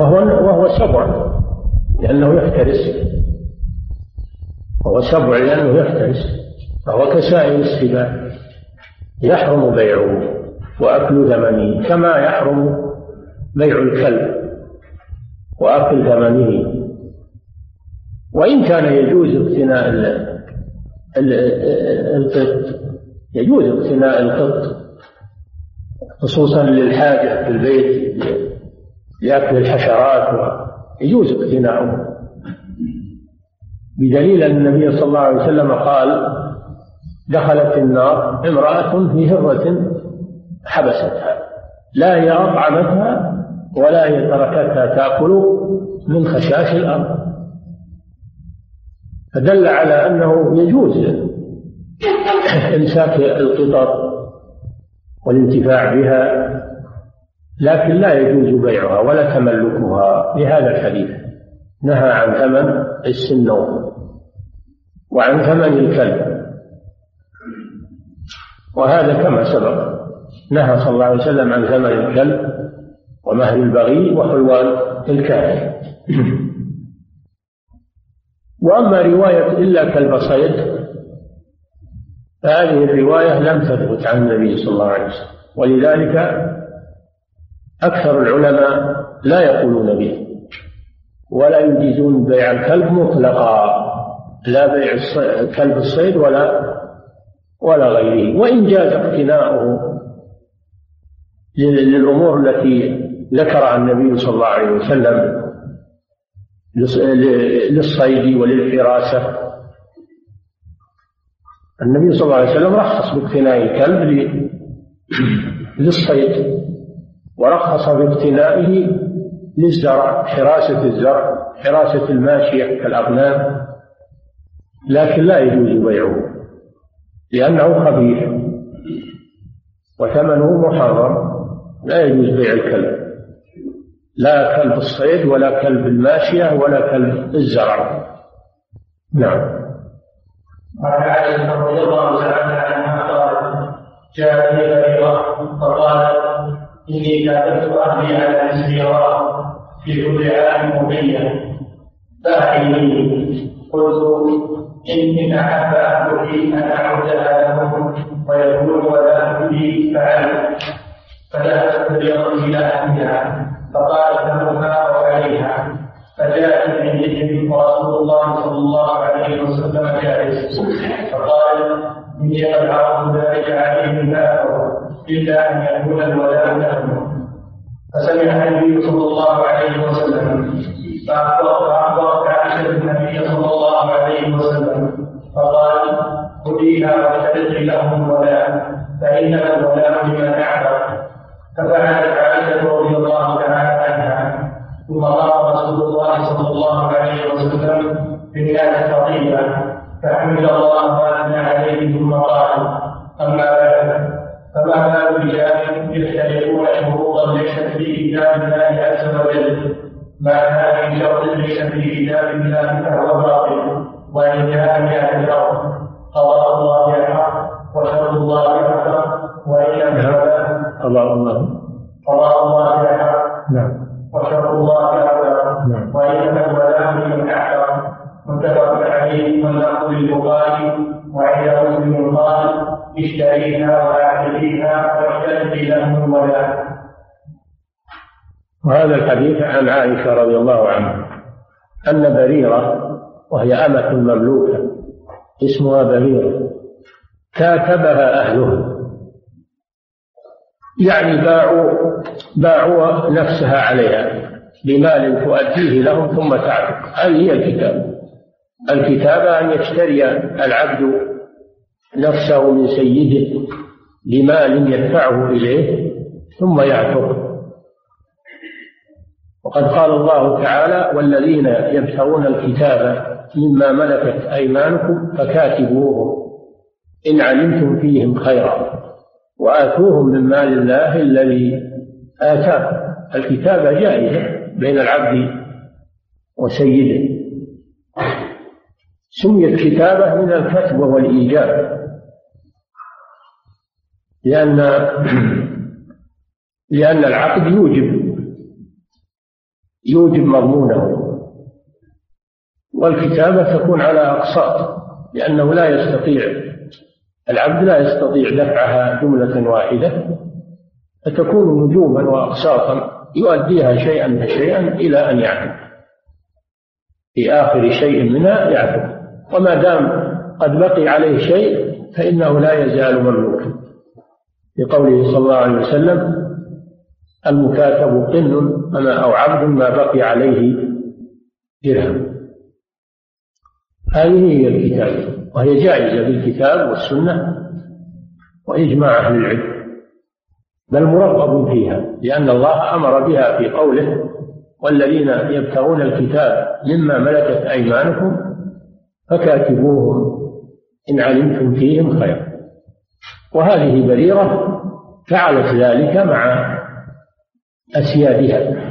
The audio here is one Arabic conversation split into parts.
وهو وهو سبع لأنه يفترس وهو سبع لأنه يفترس فهو كسائر السباع. يحرم بيعه وأكل ثمنه كما يحرم بيع الكلب وأكل ثمنه وإن كان يجوز اقتناء القط يجوز اقتناء القط خصوصا للحاجة في البيت. لأكل الحشرات يجوز اقتناؤه بدليل أن النبي صلى الله عليه وسلم قال دخلت النار امرأة في هرة حبستها لا هي أطعمتها ولا هي تركتها تأكل من خشاش الأرض. فدل على أنه يجوز إمساك القطط والانتفاع بها. لكن لا يجوز بيعها ولا تملكها لهذا الحديث. نهى عن ثمن السنور وعن ثمن الكلب. وهذا كما سبق نهى صلى الله عليه وسلم عن ثمن الكلب ومهر البغي وحلوان الكاهن وأما رواية إلا كلب صيد فهذه الرواية لم تثبت عن النبي صلى الله عليه وسلم ولذلك أكثر العلماء لا يقولون به ولا يجيزون بيع الكلب مطلقا لا بيع كلب الصيد ولا ولا غيره. وإن جاز اقتناؤه للأمور التي ذكرها النبي صلى الله عليه وسلم للصيد وللحراسة النبي صلى الله عليه وسلم رخص باقتناء الكلب للصيد. ورخص باقتنائه للزرع حراسة الزرع حراسة الماشية كالأغنام لكن لا يجوز بيعه لأنه خبيث وثمنه محرم لا يجوز بيع الكلب. لا كلب الصيد ولا كلب الماشية ولا كلب الزرع. نعم. وعن عائشة رضي الله تعالى عنها قالت جاء لي غيرة فقال إني كاتبت أهلي على السيارة في كل عام مبين فأعيني قلت إن أحب أهلك أن أعودها لهم ويكون ولا لي فعلت فذهبت بيض إلى أهلها. فقالت لهما وعليها. فجاءت عندهم ورسول الله صلى الله عليه وسلم جالس. فقال إني قد عرفت ذلك عليهم فأبوا إلا أن يكون الولاء لهم فسمع النبي صلى الله عليه وسلم. فأخبرت عائشة النبي صلى الله عليه وسلم. فقال خذيها واحتجي لهم الولاء فإنما الولاء لمن أعرف ففعلت عائشة رضي الله تعالى عنها. ثم قام رسول الله صلى الله عليه وسلم بالناس خطيبا فحمد الله واثنى عليه ثم قال أما بعد فما بال رجال يختلفون شروطا ليست في كتاب الله عز وجل. ما كان من شرط ليس في كتاب الله فهو باطل وان كان مئة الأرض قضاء الله الحق وشرط الله الحق. وان لم قضاء الله. وهذا الحديث عن عائشة رضي الله عنها أن بريرة وهي أمة مملوكة اسمها بريرة كاتبها أهلها. يعني باعوا باعوا نفسها عليها بمال تؤديه لهم ثم تعتق هذه هي الكتابة الكتابة أن يشتري العبد نفسه من سيده بمال يدفعه إليه ثم يعتق وقد قال الله تعالى والذين يبتغون الكتاب مما ملكت أيمانكم فكاتبوهم إن علمتم فيهم خيرا وآتوهم من مال الله الذي آتاكم. الكتابة جائزة بين العبد وسيده. سميت كتابة من الكتب والإيجاب لأن لأن العقد يوجب. يوجب مضمونه. والكتابة تكون على أقساط لأنه لا يستطيع العبد لا يستطيع دفعها جملة واحدة فتكون نجوما وأقساطا يؤديها شيئا فشيئا إلى أن يعتق في آخر شيء منها يعتق وما دام قد بقي عليه شيء فإنه لا يزال مملوكا. لقوله صلى الله عليه وسلم المكاتب قن أو عبد ما بقي عليه درهم. هذه هي الكتابة وهي جائزة بالكتاب والسنة وإجماع أهل العلم. بل مرغب فيها لأن الله أمر بها في قوله والذين يبتغون الكتاب مما ملكت أيمانكم فكاتبوهم إن علمتم فيهم خيرا. وهذه بريرة فعلت ذلك مع أسيادها.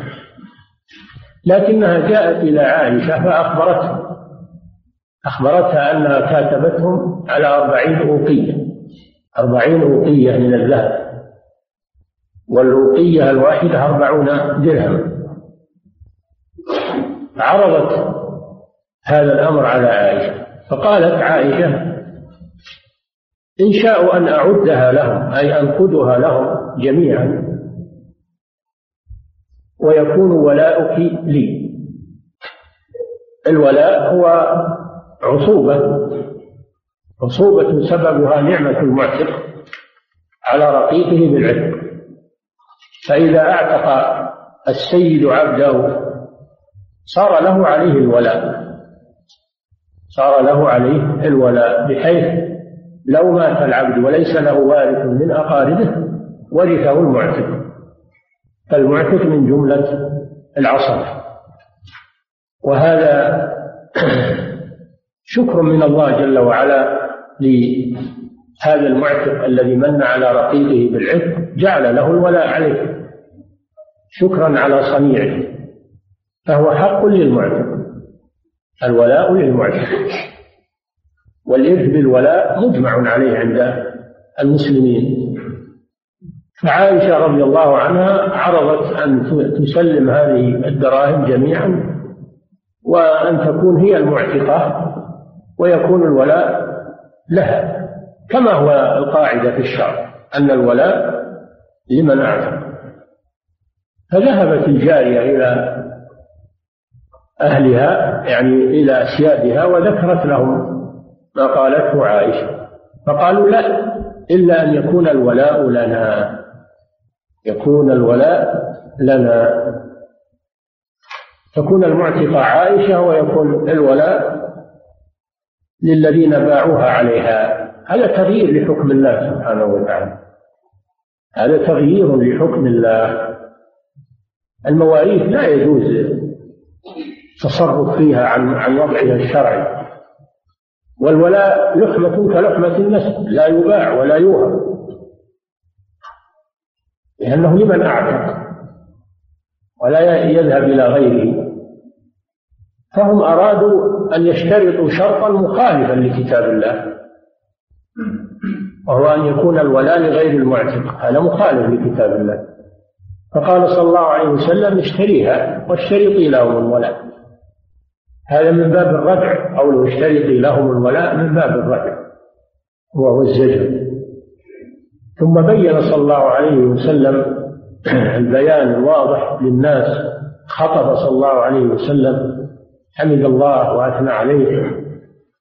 لكنها جاءت إلى عائشة فأخبرتها أخبرتها أنها كاتبتهم على أربعين أوقية. أربعين أوقية من الذهب. والأوقية الواحدة أربعون درهما عرضت هذا الأمر على عائشة. فقالت عائشة إن شاءوا أن أعدها لهم أي أنقدها لهم جميعا ويكون ولاؤك لي. الولاء هو عصوبة عصوبة سببها نعمة المعتق على رقيقه بالعتق فإذا أعتق السيد عبده صار له عليه الولاء. صار له عليه الولاء بحيث لو مات العبد وليس له وارث من أقاربه ورثه المعتق. فالمعتق من جملة العصر. وهذا شكر من الله جل وعلا لهذا المعتق الذي من على رقيقه بالعتق جعل له الولاء عليه شكرا على صنيعه فهو حق للمعتق الولاء للمعتق والإرث بالولاء مجمع عليه عند المسلمين. فعائشة رضي الله عنها عرضت أن تسلم هذه الدراهم جميعا وأن تكون هي المعتقة ويكون الولاء لها كما هو القاعدة في الشرع أن الولاء لمن أعتق فذهبت الجارية إلى أهلها يعني إلى أسيادها وذكرت لهم ما قالته عائشة. فقالوا لا إلا أن يكون الولاء لنا. يكون الولاء لنا. تكون المعتقة عائشة ويكون الولاء للذين باعوها عليها. هذا تغيير لحكم الله سبحانه وتعالى. هذا تغيير لحكم الله. المواريث لا يجوز التصرف فيها عن عن وضعها الشرعي. والولاء لحمة كلحمة النسب لا يباع ولا يوهب. لأنه لمن أعتق ولا يذهب إلى غيره فهم أرادوا أن يشترطوا شرطا مخالفا لكتاب الله وهو أن يكون الولاء لغير المعتق هذا مخالف لكتاب الله. فقال صلى الله عليه وسلم اشتريها واشترطي لهم الولاء. هذا من باب الردع قوله اشترطي لهم الولاء من باب الردع وهو الزجر. ثم بين صلى الله عليه وسلم البيان الواضح للناس خطب صلى الله عليه وسلم حمد الله وأثنى عليه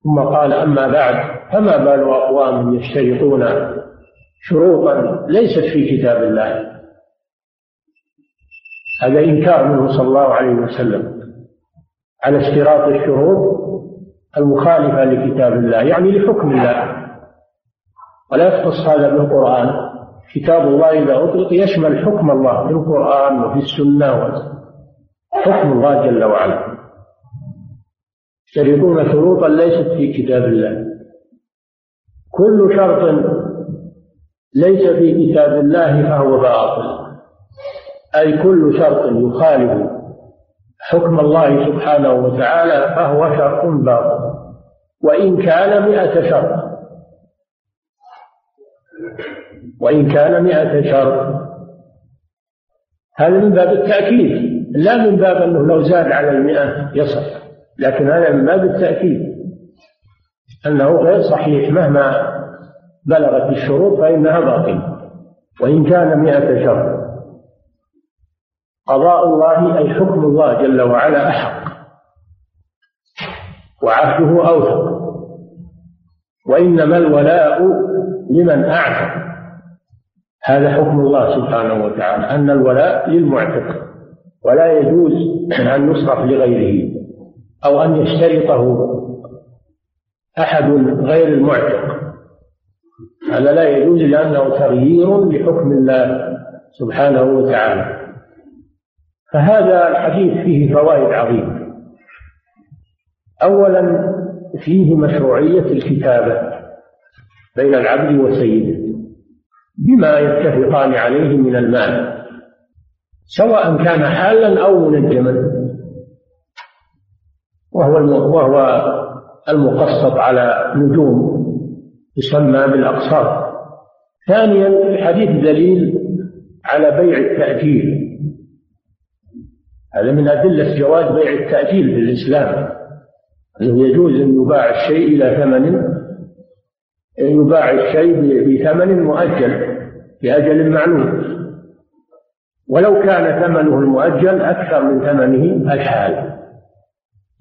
ثم قال أما بعد فما بال أقوام يشترطون شروطا ليست في كتاب الله؟ هذا إنكار منه صلى الله عليه وسلم على اشتراط الشروط المخالفة لكتاب الله يعني لحكم الله. ولا يختص هذا بالقرآن. كتاب الله إذا أطلق يشمل حكم الله في القرآن وفي السنة حكم الله جل وعلا. يشترطون شروطا ليست في كتاب الله. كل شرط ليس في كتاب الله فهو باطل. أي كل شرط يخالف حكم الله سبحانه وتعالى فهو شرط باطل. وإن كان مئة شرط وإن كان مئة شرط هذا من باب التأكيد. لا من باب أنه لو زاد على المئة يصح لكن هذا من باب التأكيد. أنه غير صحيح مهما بلغت الشروط فإنها باطلة. وإن كان مئة شرط قضاء الله أي حكم الله جل وعلا أحق. وعهده أوثق. وإنما الولاء لمن أعتق. هذا حكم الله سبحانه وتعالى أن الولاء للمعتق ولا يجوز أن يصرف لغيره أو أن يشترطه أحد غير المعتق. هذا لا يجوز لأنه تغيير لحكم الله سبحانه وتعالى. فهذا الحديث فيه فوائد عظيمة. أولا فيه مشروعية الكتابة بين العبد وسيده. بما يتفقان عليه من المال سواء كان حالا أو منجما. وهو وهو المقسط على نجوم يسمى بالأقساط ثانيا الحديث دليل على بيع التأجيل هذا من أدلة جواز بيع التأجيل في الإسلام. أنه يجوز أن يباع الشيء إلى ثمن يباع الشيء بثمن مؤجل بأجل معلوم. ولو كان ثمنه المؤجل أكثر من ثمنه الحال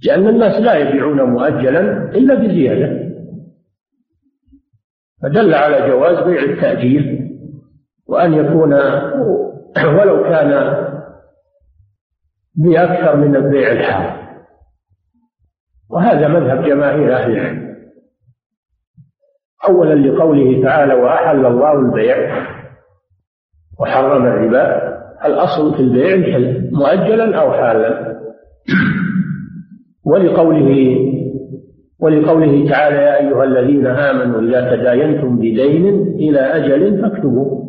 لأن الناس لا يبيعون مؤجلا إلا بزيادة. فدل على جواز بيع التأجيل وأن يكون ولو كان بأكثر من البيع الحال. وهذا مذهب جماهير أهل العلم. أولا لقوله تعالى وأحل الله البيع وحرم الربا. الأصل في البيع الحل مؤجلا أو حالا. ولقوله ولقوله تعالى يا أيها الذين آمنوا إذا تداينتم بدين إلى أجل فاكتبوا.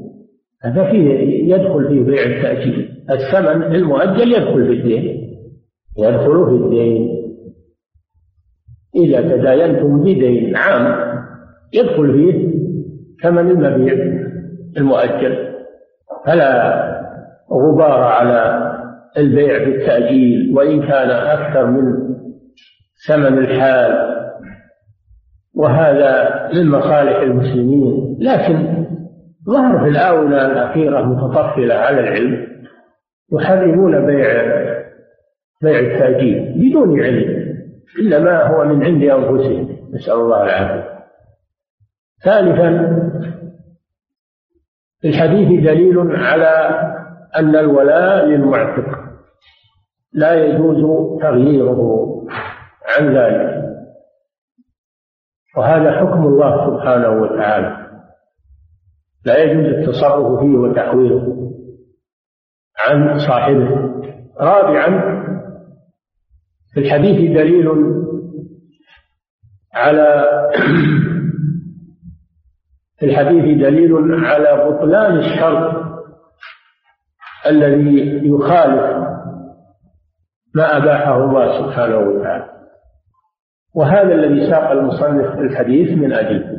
هذا فيه يدخل في بيع التأجيل. الثمن المؤجل يدخل في الدين يدخل في الدين. إذا تداينتم بدين عام يدخل فيه ثمن المبيع المؤجل. فلا غبار على البيع بالتأجيل وإن كان أكثر من ثمن الحال. وهذا من مصالح المسلمين. لكن ظهر في الآونة الأخيرة متطفلة على العلم يحرمون بيع بيع التأجيل بدون علم إلا ما هو من عند أنفسهم. نسأل الله العافية. ثالثا في الحديث دليل على أن الولاء للمعتق. لا يجوز تغييره عن ذلك. وهذا حكم الله سبحانه وتعالى. لا يجوز التصرف فيه وتحويله عن صاحبه. رابعا في الحديث دليل على في الحديث دليل على بطلان الشرط الذي يخالف ما أباحه الله سبحانه وتعالى. وهذا الذي ساق المصنف الحديث من أجله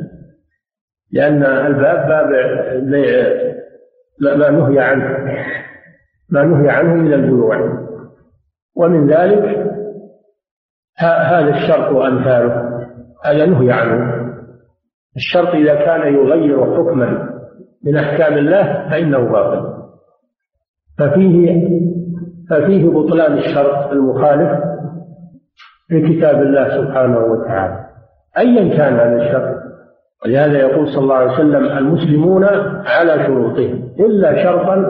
لأن الباب باب بيع ما نهي عنه ما نهي عنه من البيوع ومن ذلك هذا الشرط وأمثاله هذا نهي عنه. الشرط إذا كان يغير حكما من أحكام الله فإنه باطل. ففيه ففيه بطلان الشرط المخالف لكتاب الله سبحانه وتعالى. أيا كان هذا الشرط. ولهذا يقول صلى الله عليه وسلم المسلمون على شروطهم. إلا شرطا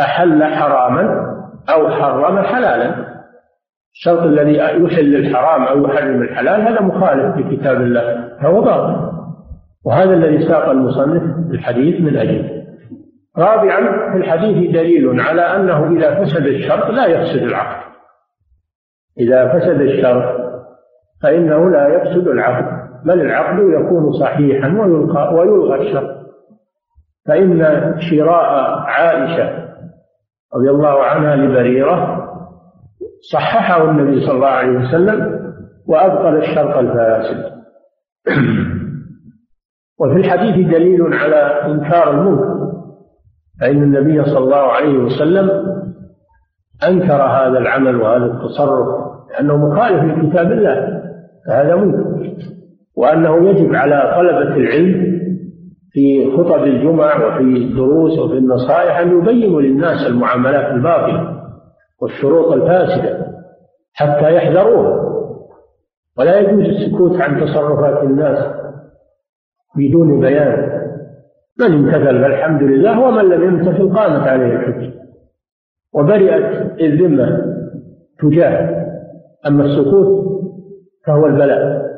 أحل حراما أو حرم حلالا. الشرط الذي يحل الحرام أو يحرم الحلال هذا مخالف لكتاب الله. فهو باطل. وهذا الذي ساق المصنف الحديث من أجله رابعا في الحديث دليل على أنه إذا فسد الشرط لا يفسد العقد. إذا فسد الشرط فإنه لا يفسد العقد بل العقد يكون صحيحا ويلقى ويلغى الشرط. فإن شراء عائشة رضي الله عنها لبريرة صححه النبي صلى الله عليه وسلم وأبطل الشرط الفاسد. وفي الحديث دليل على إنكار المنكر فإن النبي صلى الله عليه وسلم أنكر هذا العمل وهذا التصرف لأنه مخالف لكتاب الله فهذا منكر. وأنه يجب على طلبة العلم في خطب الجمع وفي الدروس وفي النصائح أن يبينوا للناس المعاملات الباطلة والشروط الفاسدة حتى يحذروها ولا يجوز السكوت عن تصرفات الناس بدون بيان. من امتثل؟ فالحمد لله ومن لم يمتثل قامت عليه الحجة. وبرئت الذمة تجاه. أما السكوت فهو البلاء.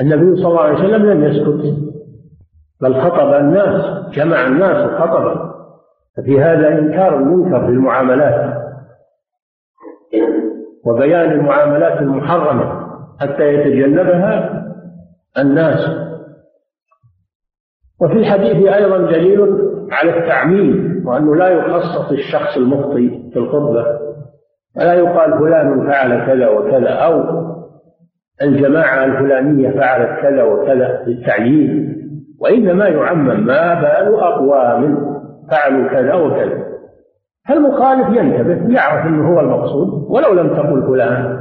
النبي صلى الله عليه وسلم لم يسكت بل خطب الناس جمع الناس وخطب ففي هذا إنكار المنكر في المعاملات وبيان المعاملات المحرمة حتى يتجنبها الناس. وفي الحديث أيضا دليل على التعميم وأنه لا يخصص الشخص المخطي في الخطبة ولا يقال فلان فعل كذا وكذا أو الجماعة الفلانية فعلت كذا وكذا للتعيين وإنما يعمم ما بال أقوام فعلوا كذا وكذا. فالمخالف ينتبه يعرف أنه هو المقصود ولو لم تقل فلان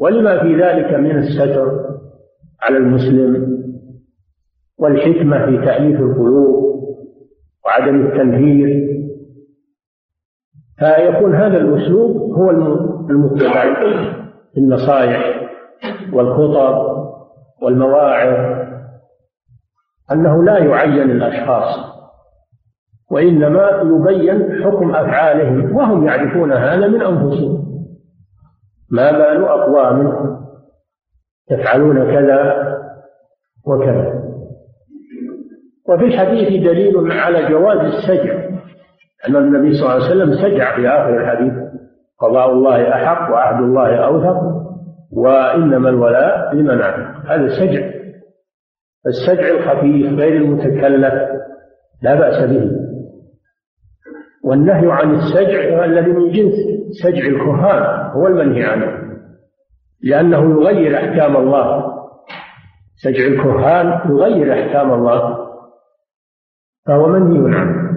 ولما في ذلك من الستر على المسلم والحكمة في تأليف القلوب وعدم التنفير فيكون هذا الأسلوب هو المتبع في النصائح والخطب والمواعظ أنه لا يعين الأشخاص وإنما يبين حكم أفعالهم وهم يعرفون هذا من أنفسهم. ما بال أقوام يفعلون كذا وكذا. وفي الحديث دليل على جواز السجع. أن النبي صلى الله عليه وسلم سجع في آخر الحديث. قضاء الله أحق وعهد الله أوثق وإنما الولاء لمن عهد هذا سجع السجع الخفيف غير المتكلف لا بأس به. والنهي عن السجع الذي من جنس سجع الكهان هو المنهي عنه. لأنه يغير أحكام الله. سجع الكهان يغير أحكام الله. فهو منهي عنه.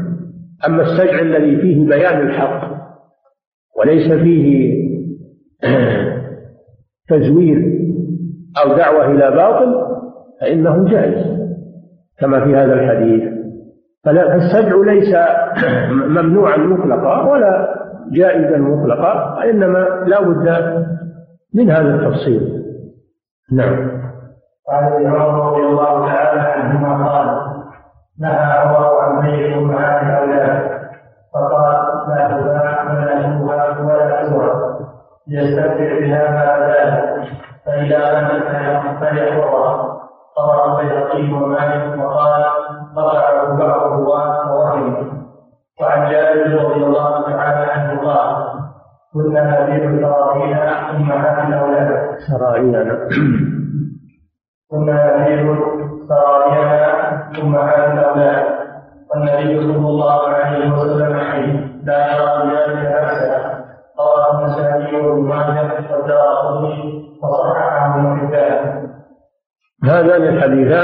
أما السجع الذي فيه بيان الحق وليس فيه تزوير أو دعوة إلى باطل فإنه جائز كما في هذا الحديث. فالسجع ليس ممنوعا مطلقا ولا جائزا مطلقا وإنما لا بد من هذا التفصيل. نعم. قال ابن عمر رضي الله تعالى عنهما قال نهى الله عن بيع امهات الاولاد فقال لا تباع ولا تباع ولا تباع. ليستمتع بها ما ذلك فإذا امنت فليحفظها رواه البيهقي ومالك وقال رفعه بعض الرواة ووهمه وعن جابر رضي الله تعالى عنه قال كنا نبيع سراويل امهات الاولاد سراويل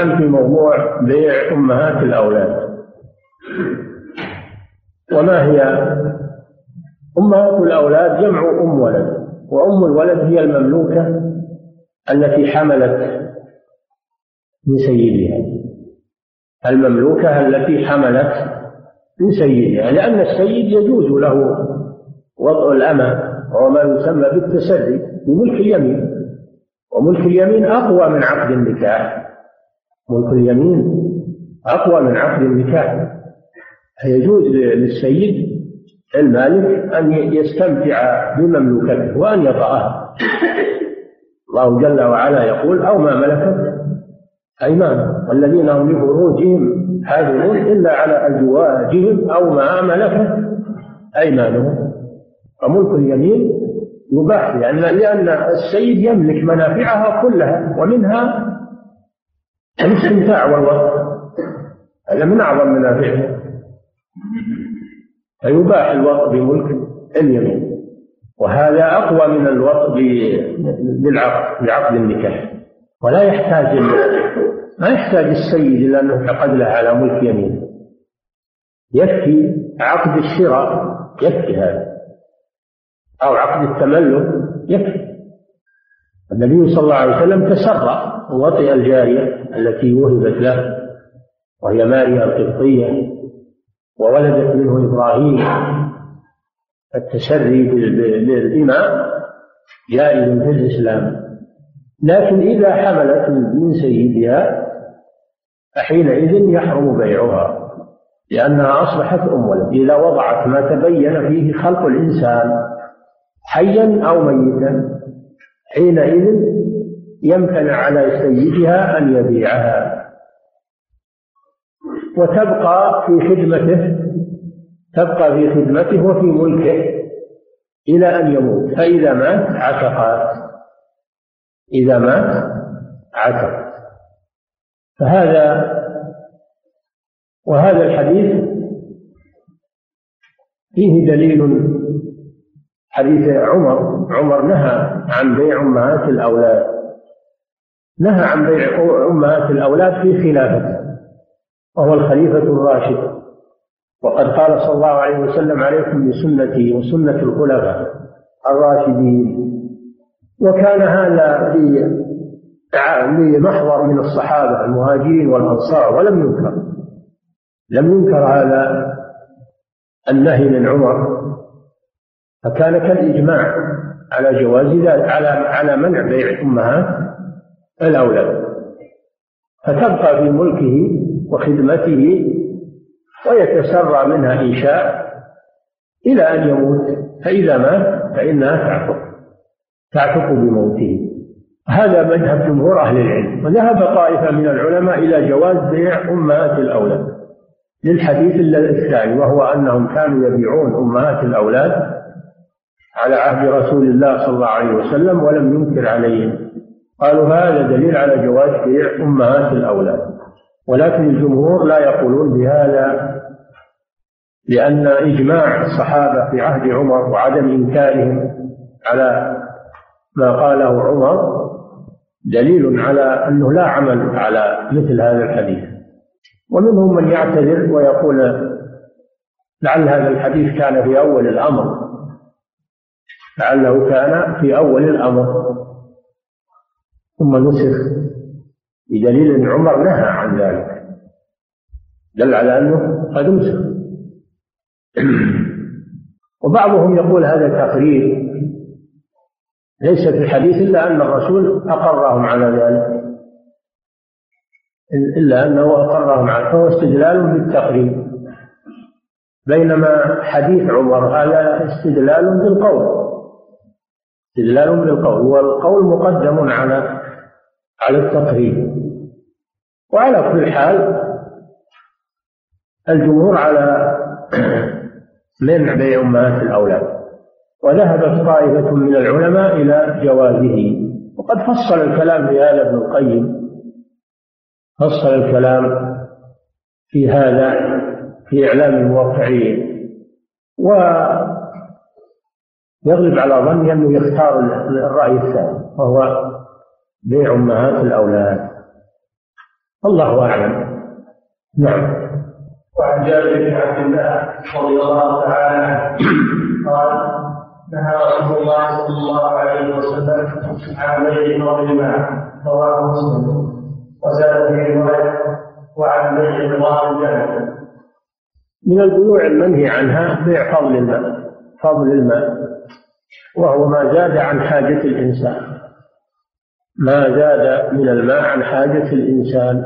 الحديثان في موضوع بيع أمهات الأولاد. وما هي؟ أمهات الأولاد جمع أم ولد وأم الولد هي المملوكة التي حملت من سيدها. المملوكة التي حملت من سيدها لأن السيد يجوز له وضع الأمة وهو ما يسمى بالتسري بملك اليمين. وملك اليمين أقوى من عقد النكاح. ملك اليمين أقوى من عقد النكاح. فيجوز للسيد المالك أن يستمتع بمملوكته وأن يطأها الله جل وعلا يقول أو ما ملكت أيمان والذين هم لفروجهم حافظون إلا على أزواجهم أو ما ملكت أيمانهم. فملك اليمين يباح لأن لأن السيد يملك منافعها كلها ومنها الاستمتاع والوقت هذا من أعظم منافعها فيباح الوقت بملك اليمين. وهذا أقوى من الوقت بالعقد بعقد النكاح. ولا يحتاج ما يحتاج السيد إلى أنه يعقد له على ملك يمينه يكفي عقد الشراء يكفي هذا. أو عقد التملك يكفي. النبي صلى الله عليه وسلم تسرى وطئ الجارية التي وهبت له وهي ماريا القبطية وولدت منه إبراهيم. التسري بالإماء جائز في الإسلام. لكن إذا حملت من سيدها فحينئذ يحرم بيعها لأنها أصبحت أم ولد. إذا وضعت ما تبين فيه خلق الإنسان حيا أو ميتا. حينئذ يمتنع على سيدها أن يبيعها. وتبقى في خدمته تبقى في خدمته وفي ملكه إلى أن يموت. فإذا مات عتقت إذا مات عتق فهذا وهذا الحديث فيه دليل حديث عمر. عمر نهى عن بيع أمهات الأولاد. نهى عن بيع أمهات الأولاد في خلافته وهو الخليفة الراشد. وقد قال صلى الله عليه وسلم عليكم بسنتي وسنة الخلفاء الراشدين. وكان هذا لمحضر من الصحابة المهاجرين والأنصار ولم ينكر. لم ينكر هذا النهي من عمر. فكان كالإجماع على جواز على على منع بيع أمهات الأولاد. فتبقى في ملكه وخدمته ويتسرى منها إن شاء إلى أن يموت فإذا مات فإنها تعتق تعتق بموته. هذا مذهب جمهور أهل العلم. وذهب طائفة من العلماء إلى جواز بيع أمهات الأولاد للحديث الثاني وهو أنهم كانوا يبيعون أمهات الأولاد على عهد رسول الله صلى الله عليه وسلم ولم ينكر عليهم. قالوا هذا دليل على جواز بيع أمهات الأولاد. ولكن الجمهور لا يقولون بهذا لأن إجماع الصحابة في عهد عمر وعدم إنكارهم على ما قاله عمر دليل على أنه لا عمل على مثل هذا الحديث. ومنهم من يعتذر ويقول لعل هذا الحديث كان في أول الأمر. لعله كان في أول الأمر. ثم نسخ بدليل أن عمر نهى عن ذلك. دل على أنه قد نسخ. وبعضهم يقول هذا تقرير ليس في الحديث إلا أن الرسول أقرهم على ذلك. إلا أنه أقرهم على فهو استدلال بالتقرير. بينما حديث عمر هذا استدلال بالقول. استدلال بالقول والقول مقدم على على التقرير وعلى كل حال الجمهور على منع بيع أمهات الأولاد. وذهبت طائفة من العلماء إلى جوازه. وقد فصل الكلام في هذا ابن القيم. فصل الكلام في هذا في إعلام الموقعين. ويغلب على ظني أنه يختار الرأي الثاني وهو بيع أمهات الأولاد. الله أعلم. نعم. وعن جابر بن عبد الله رضي الله تعالى عنه قال نهى رسول الله صلى الله عليه وسلم عن بيع الماء رواه مسلم. وزاد في رواية وعن بيع الله الجنة. من البيوع المنهي عنها بيع فضل الماء فضل الماء وهو ما زاد عن حاجة الإنسان. ما زاد من الماء عن حاجة الإنسان.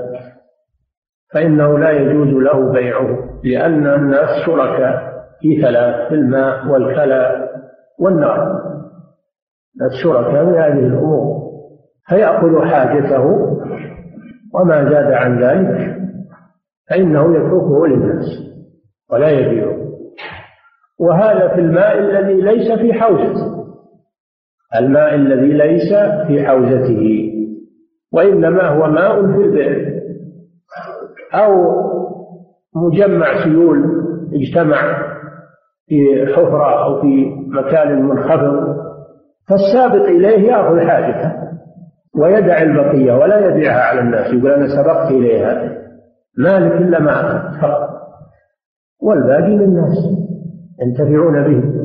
فإنه لا يجوز له بيعه لأن الناس شركاء في ثلاث في الماء والكلى والنار. الشركاء في هذه الأمور. فيأخذ حاجته وما زاد عن ذلك فإنه يتركه للناس ولا يبيعه وهذا في الماء الذي ليس في حوزته. الماء الذي ليس في حوزته. وإنما هو ماء في البئر. أو مجمع سيول اجتمع في حفرة أو في مكان منخفض فالسابق إليه يأخذ حاجته ويدع البقية ولا يبيعها على الناس يقول أنا سبقت إليها. مالك إلا ما أخذ فقط. والباقي للناس. ينتفعون به.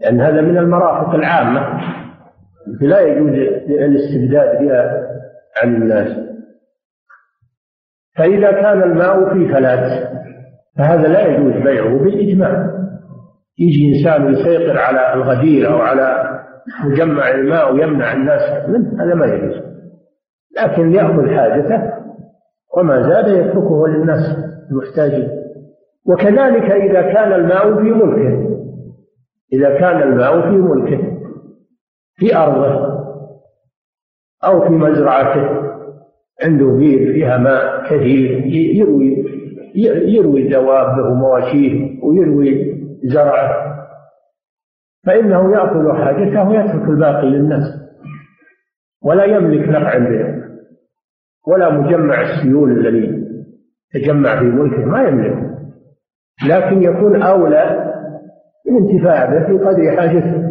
لأن هذا من المرافق العامة لا يجوز الاستبداد بها عن الناس. فإذا كان الماء في فلات فهذا لا يجوز بيعه بالإجماع. يجي إنسان يسيطر على الغدير أو على مجمع الماء ويمنع الناس منه هذا ما يجوز. لكن يأخذ حاجته وما زاد يتركه للناس المحتاجين. وكذلك إذا كان الماء في ملكه. إذا كان الماء في ملكه. في أرضه. أو في مزرعته. عنده بير فيها ماء كثير. يروي يروي دوابه ومواشيه ويروي زرعه. فإنه يأكل حاجته ويترك الباقي للناس. ولا يملك نفعا به. ولا مجمع السيول الذي تجمع في ملكه. ما يملك لكن يكون أولى بالانتفاع به في قدر حاجته.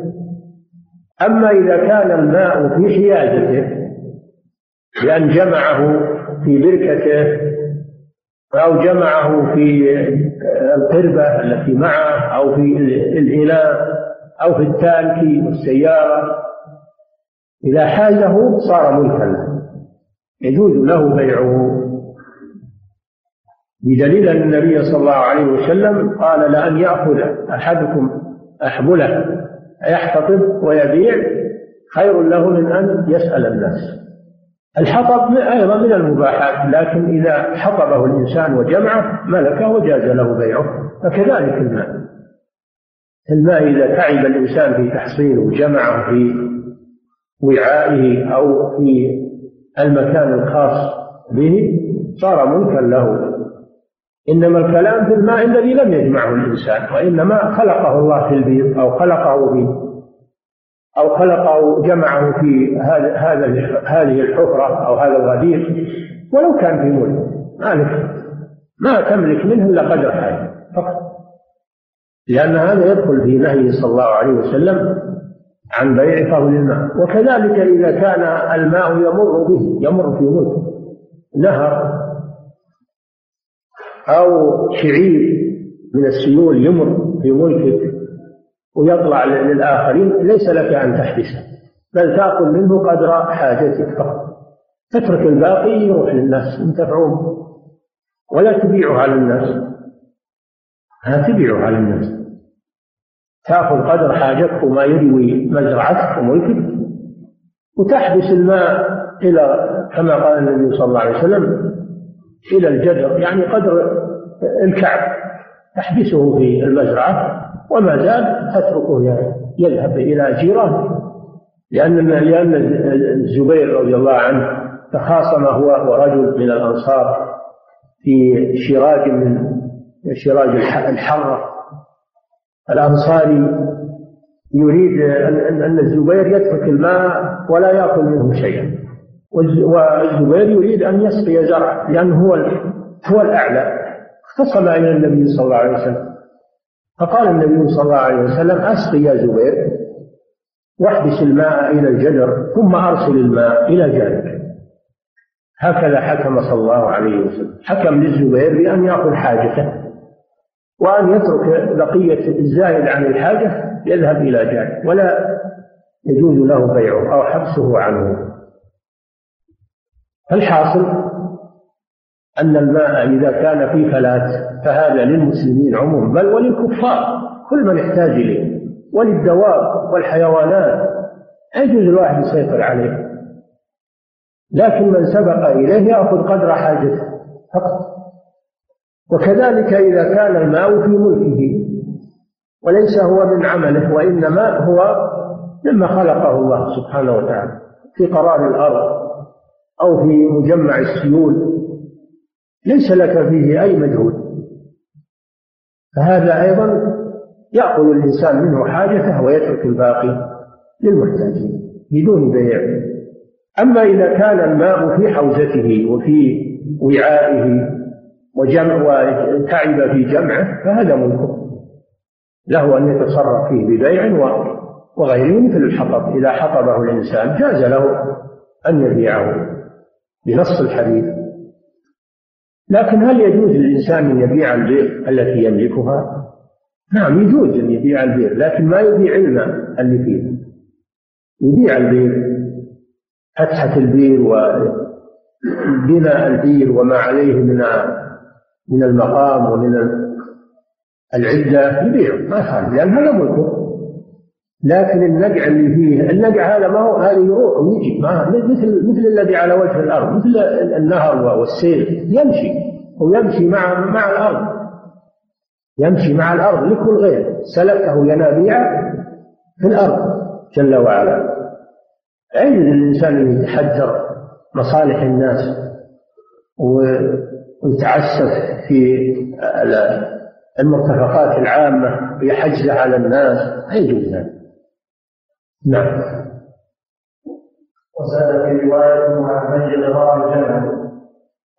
أما إذا كان الماء في حيازته بأن جمعه في بركته أو جمعه في القربة التي معه أو في الإناء أو في التانك والسيارة إذا حازه صار ملكا. يجوز له بيعه. بدليل أن النبي صلى الله عليه وسلم قال لأن يأخذ أحدكم أحبله يحتطب ويبيع خير له من أن يسأل الناس. الحطب أيضا من المباحات لكن إذا حطبه الإنسان وجمعه ملكه وجاز له بيعه فكذلك الماء. الماء إذا تعب الإنسان في تحصيله وجمعه في وعائه أو في المكان الخاص به صار ملكا له. إنما الكلام في الماء الذي لم يجمعه الإنسان وإنما خلقه الله في البيض أو خلقه في أو خلقه جمعه في هذا هذه الحفرة أو هذا الغدير ولو كان في ملك. مالك ما تملك منه إلا قدر حاجة فقط. لأن هذا يدخل في نهيه صلى الله عليه وسلم عن بيع فضل الماء. وكذلك إذا كان الماء يمر به يمر في ملك نهر أو شعير من السيول يمر في ملكك ويطلع للآخرين ليس لك أن تحبسه بل تأخذ منه قدر حاجتك فقط. تترك الباقي يروح للناس ينتفعون ولا تبيعه على الناس لا تبيعه على الناس تأخذ قدر حاجتك وما يروي مزرعتك وملكك. وتحبس الماء إلى كما قال النبي صلى الله عليه وسلم إلى الجدر يعني قدر الكعب تحبسه في المزرعة وما زال تتركه يذهب إلى جيرانه. لأن لأن الزبير رضي الله عنه تخاصم هو ورجل من الأنصار في شراج من شراج الحرة. الأنصاري يريد أن الزبير يترك الماء ولا يأكل منه شيئا. والزبير يريد أن يسقي زرع لأنه هو هو الأعلى. اختصم إلى النبي صلى الله عليه وسلم. فقال النبي صلى الله عليه وسلم أسقي يا زبير واحبس الماء إلى الجدر ثم أرسل الماء إلى جارك هكذا حكم صلى الله عليه وسلم. حكم للزبير بأن يأخذ حاجته وأن يترك بقية الزائد عن الحاجة يذهب إلى جارك ولا يجوز له بيعه أو حبسه عنه. الحاصل أن الماء إذا كان في فلات فهذا للمسلمين عموما بل وللكفار كل من يحتاج إليه وللدواب والحيوانات يجوز الواحد يسيطر عليه. لكن من سبق إليه يأخذ قدر حاجته فقط. وكذلك إذا كان الماء في ملكه وليس هو من عمله وإنما هو مما خلقه الله سبحانه وتعالى في قرار الأرض. أو في مجمع السيول ليس لك فيه أي مجهود. فهذا أيضا يأخذ الإنسان منه حاجته ويترك الباقي للمحتاجين بدون بيع. أما إذا كان الماء في حوزته وفي وعائه وجمع وتعب في جمعه فهذا ملكه. له أن يتصرف فيه ببيع وغيره مثل الحطب. إذا حطبه الإنسان جاز له أن يبيعه. بنص الحديث. لكن هل يجوز للإنسان أن يبيع البير التي يملكها؟ نعم يجوز أن يبيع البير لكن ما يبيع الماء اللي فيه. يبيع البير فتحة البير وبناء البير وما عليه من من المقام ومن العدة يبيعه ما يخالف لأن هذا ملكه لكن النقع اللي فيه النقع هذا ما هو هذا يروح ويجي. ما مثل مثل الذي على وجه الأرض مثل النهر والسيل يمشي. ويمشي مع مع الأرض. يمشي مع الأرض لكل غير. سلكه ينابيع في الأرض جل وعلا. عيد الإنسان أن يتحجر مصالح الناس ويتعسف في المرتفقات العامة ويحجز على الناس؟ لا يجوز نعم. وزاد في رواية عن الجمل.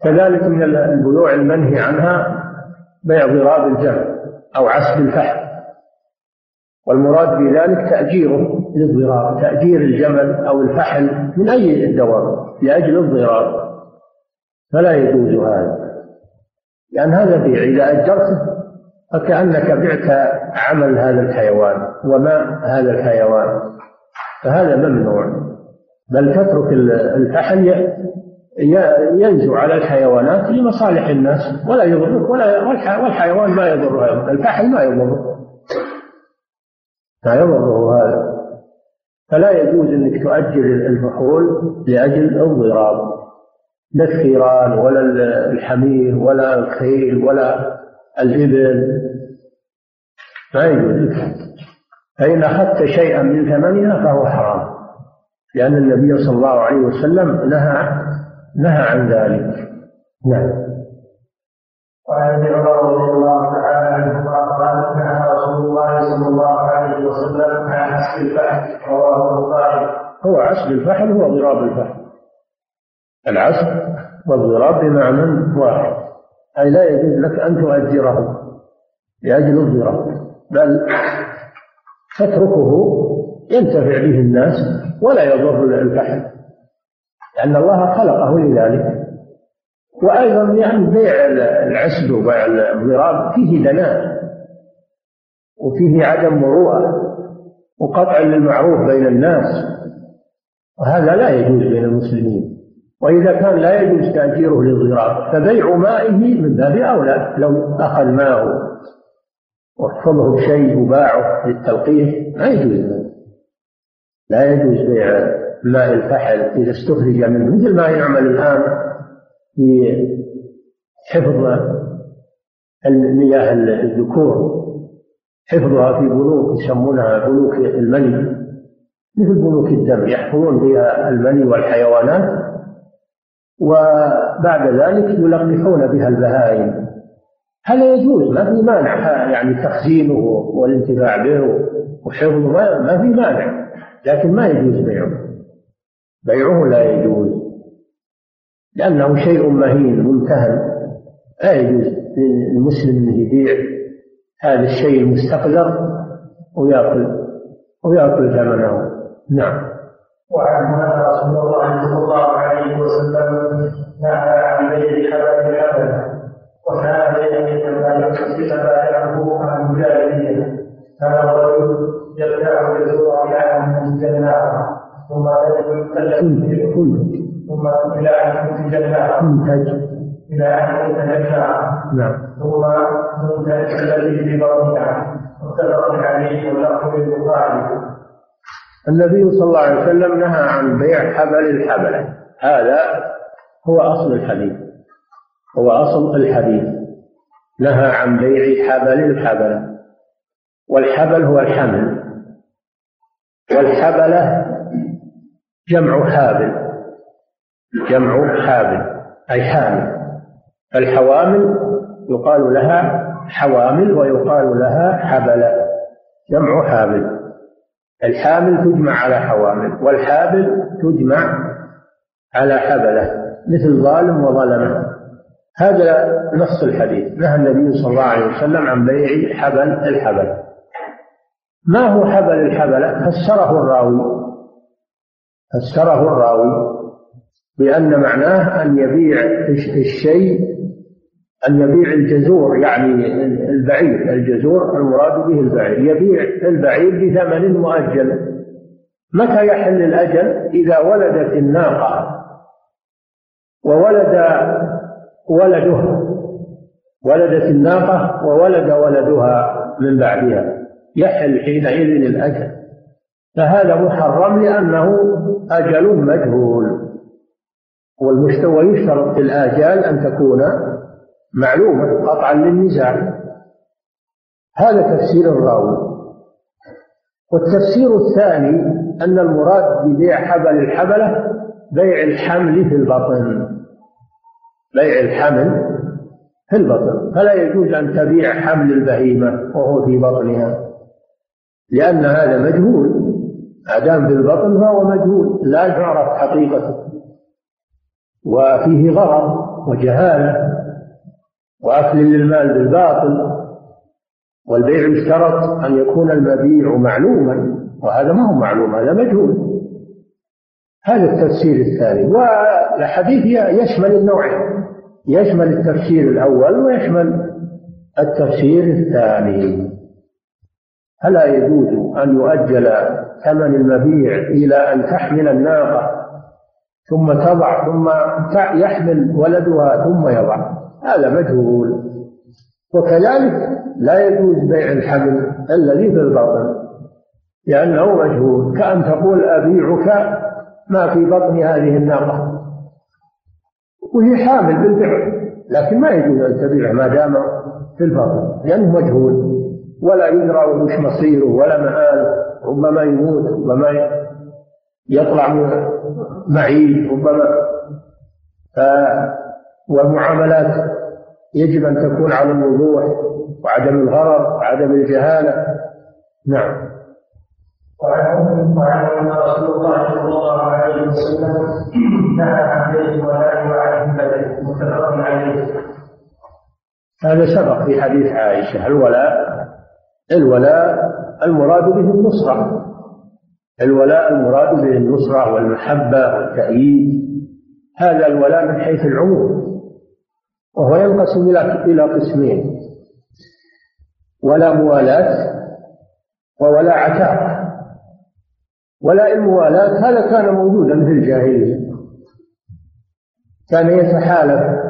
كذلك من البيوع المنهي عنها بيع ضراب الجمل أو عسل الفحم. والمراد بذلك تأجيره للضرار تأجير الجمل أو الفحل من أي الدواب لأجل الضرار فلا يجوز هذا. لأن هذا بيع إذا أجرته فكأنك بعت عمل هذا الحيوان وماء هذا الحيوان. فهذا ممنوع بل تترك الفحل ينزو على الحيوانات لمصالح الناس ولا يضرك ولا والحيوان ما يضره الفحل ما يضره. ما يضره هذا. فلا يجوز إنك تؤجل الفحول لأجل الضراب. لا الثيران ولا الحمير ولا الخيل ولا الإبل. ما يجوز. فإن أخذت شيئا من ثمنها فهو حرام. لأن النبي صلى الله عليه وسلم نهى نهى عن ذلك. نعم. وعن ابن عمر رضي الله تعالى عنهما قال نهى رسول الله صلى الله عليه وسلم عن عسل الفحل رواه البخاري. هو عسل الفحل هو ضراب الفحل. العسل والضراب بمعنى واحد. أي لا يجوز لك أن تؤجره لأجل الضراب بل تتركه ينتفع به الناس ولا يضر الفحل لأن الله خلقه لذلك. وأيضا يعني بيع العسل وبيع الضراب فيه دناء وفيه عدم مروءة وقطع للمعروف بين الناس. وهذا لا يجوز بين المسلمين. وإذا كان لا يجوز تأجيره للضراب فبيع مائه من باب أولى لو أخذ ماءه. واحفظه بشيء وباعه للتلقيح ما يجوز لا يجوز بيع ماء الفحل إذا استخرج منه مثل ما يعمل الآن في حفظ المياه الذكور. حفظها في بنوك يسمونها بنوك المني. مثل بنوك الدم يحفظون بها المني والحيوانات وبعد ذلك يلقحون بها البهائم. هذا يجوز؟ ما في مانع. يعني تخزينه والانتفاع به وحفظه ما في مانع. لكن ما يجوز بيعه. بيعه لا يجوز. لأنه شيء مهين ممتهن. لا يجوز للمسلم أن يبيع هذا الشيء المستقذر ويأكل ويأكل ثمنه. نعم. وعن ان رسول الله صلى الله عليه وسلم نهى عن بيع حبل الحبل وكان بين يتبايعه عن الجاهليه كان الرجل يزور إلى ان الجنه ثم يتكلم ثم إلى ان الجنه إلى ان الجنه نعم ثم منتج الذي في بطنها متفق عليه واللفظ للبخاري النبي صلى الله عليه وسلم نهى عن بيع حبل الحبلة. هذا هو أصل الحديث. هو أصل الحديث. نهى عن بيع حبل الحبلة والحبل هو الحمل. والحبلة جمع حابل. جمع حابل أي حامل. الحوامل يقال لها حوامل ويقال لها حبلة جمع حابل. الحامل تجمع على حوامل والحابل تجمع على حبلة مثل ظالم وظلمة. هذا نص الحديث. نهى النبي صلى الله عليه وسلم عن بيع حبل الحبل. ما هو حبل الحبلة فسره الراوي. فسره الراوي بأن معناه أن يبيع الشيء أن يبيع الجزور يعني البعير. الجزور المراد به البعير. يبيع البعير بثمن مؤجل. متى يحل الأجل؟ إذا ولدت الناقة. وولد ولدها ولدت الناقة وولد ولدها من بعدها. يحل حينئذ الأجل. فهذا محرم لأنه أجل مجهول. ويشترط في الآجال أن تكون معلومة قطعا للنزاع. هذا تفسير الراوي. والتفسير الثاني أن المراد ببيع حبل الحبلة بيع الحمل في البطن. بيع الحمل في البطن. فلا يجوز أن تبيع حمل البهيمة وهو في بطنها لأن هذا مجهول. ما دام في البطن فهو مجهول لا تعرف حقيقته. وفيه غرض وجهالة وأكل للمال بالباطل والبيع يشترط أن يكون المبيع معلوما وهذا ما هو معلوم هذا مجهول. هذا التفسير الثاني. والحديث يشمل النوعين. يشمل التفسير الأول ويشمل التفسير الثاني. فلا يجوز أن يؤجل ثمن المبيع إلى أن تحمل الناقة ثم تضع ثم يحمل ولدها ثم يضع. هذا مجهول. وكذلك لا يجوز بيع الحمل الذي في البطن لأنه مجهول. كأن تقول أبيعك ما في بطن هذه الناقة. وهي حامل بالفعل لكن ما يجوز أن تبيع ما دام في البطن لأنه مجهول. ولا يدرى وش مصيره ولا مآله ربما يموت ربما يطلع معيش ربما. ف والمعاملات يجب أن تكون على الوضوح وعدم الغرر وعدم الجهالة. نعم. وعن وعن رسول الله صلى الله عليه وسلم نهى عن بيت الولاء متفق عليه هذا سبق في حديث عائشة الولاء الولاء المراد به النصرة. الولاء المراد به النصرة والمحبة والتأييد. هذا الولاء من حيث العموم وهو ينقسم إلى إلى قسمين. ولا موالاة وولا عتاق. ولا الموالاة هذا كان موجودا في الجاهلية. كان يتحالف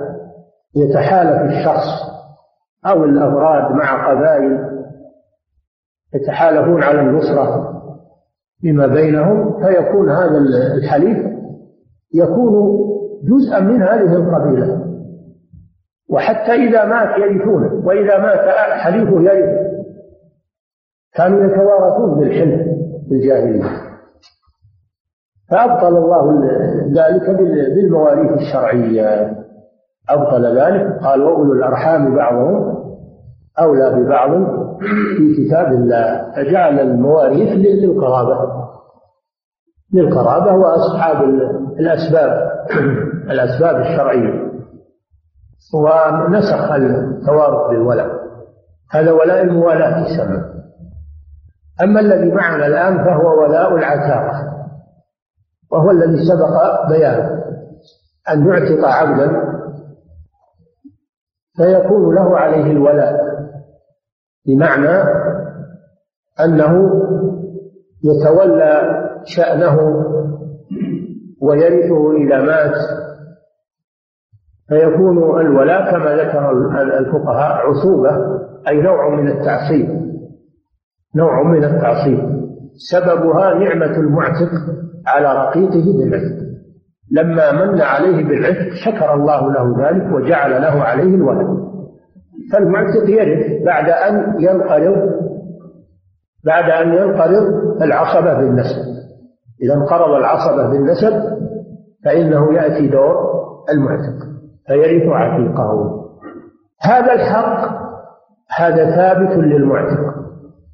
يتحالف الشخص أو الأفراد مع قبائل يتحالفون على النصرة فيما بينهم فيكون هذا الحليف يكون جزءا من هذه القبيلة. وحتى إذا مات يرثونه وإذا مات حليفه يرث كانوا يتوارثون بالحلف في الجاهلية فأبطل الله ذلك بالمواريث الشرعية. أبطل ذلك. قال وأولو الأرحام بعضهم أولى ببعض في كتاب الله. فجعل المواريث للقرابة. للقرابة وأصحاب الأسباب. الأسباب الشرعية. ونسخ التوارث بالولاء هذا ولاء الموالاة يسمى أما الذي معنا الآن فهو ولاء العتاقة. وهو الذي سبق بيانه أن يعتق عبدا فيكون له عليه الولاء بمعنى أنه يتولى شأنه ويرثه إذا مات. فيكون الولاء كما ذكر الفقهاء عصوبة أي نوع من التعصيب نوع من التعصيب. سببها نعمة المعتق على رقيقه بالعتق. لما من عليه بالعتق شكر الله له ذلك وجعل له عليه الولد. فالمعتق يرث بعد أن ينقرض بعد أن ينقرض العصبة بالنسب. إذا انقرض العصبة بالنسب فإنه يأتي دور المعتق فيرث عتيقه. هذا الحق هذا ثابت للمعتق.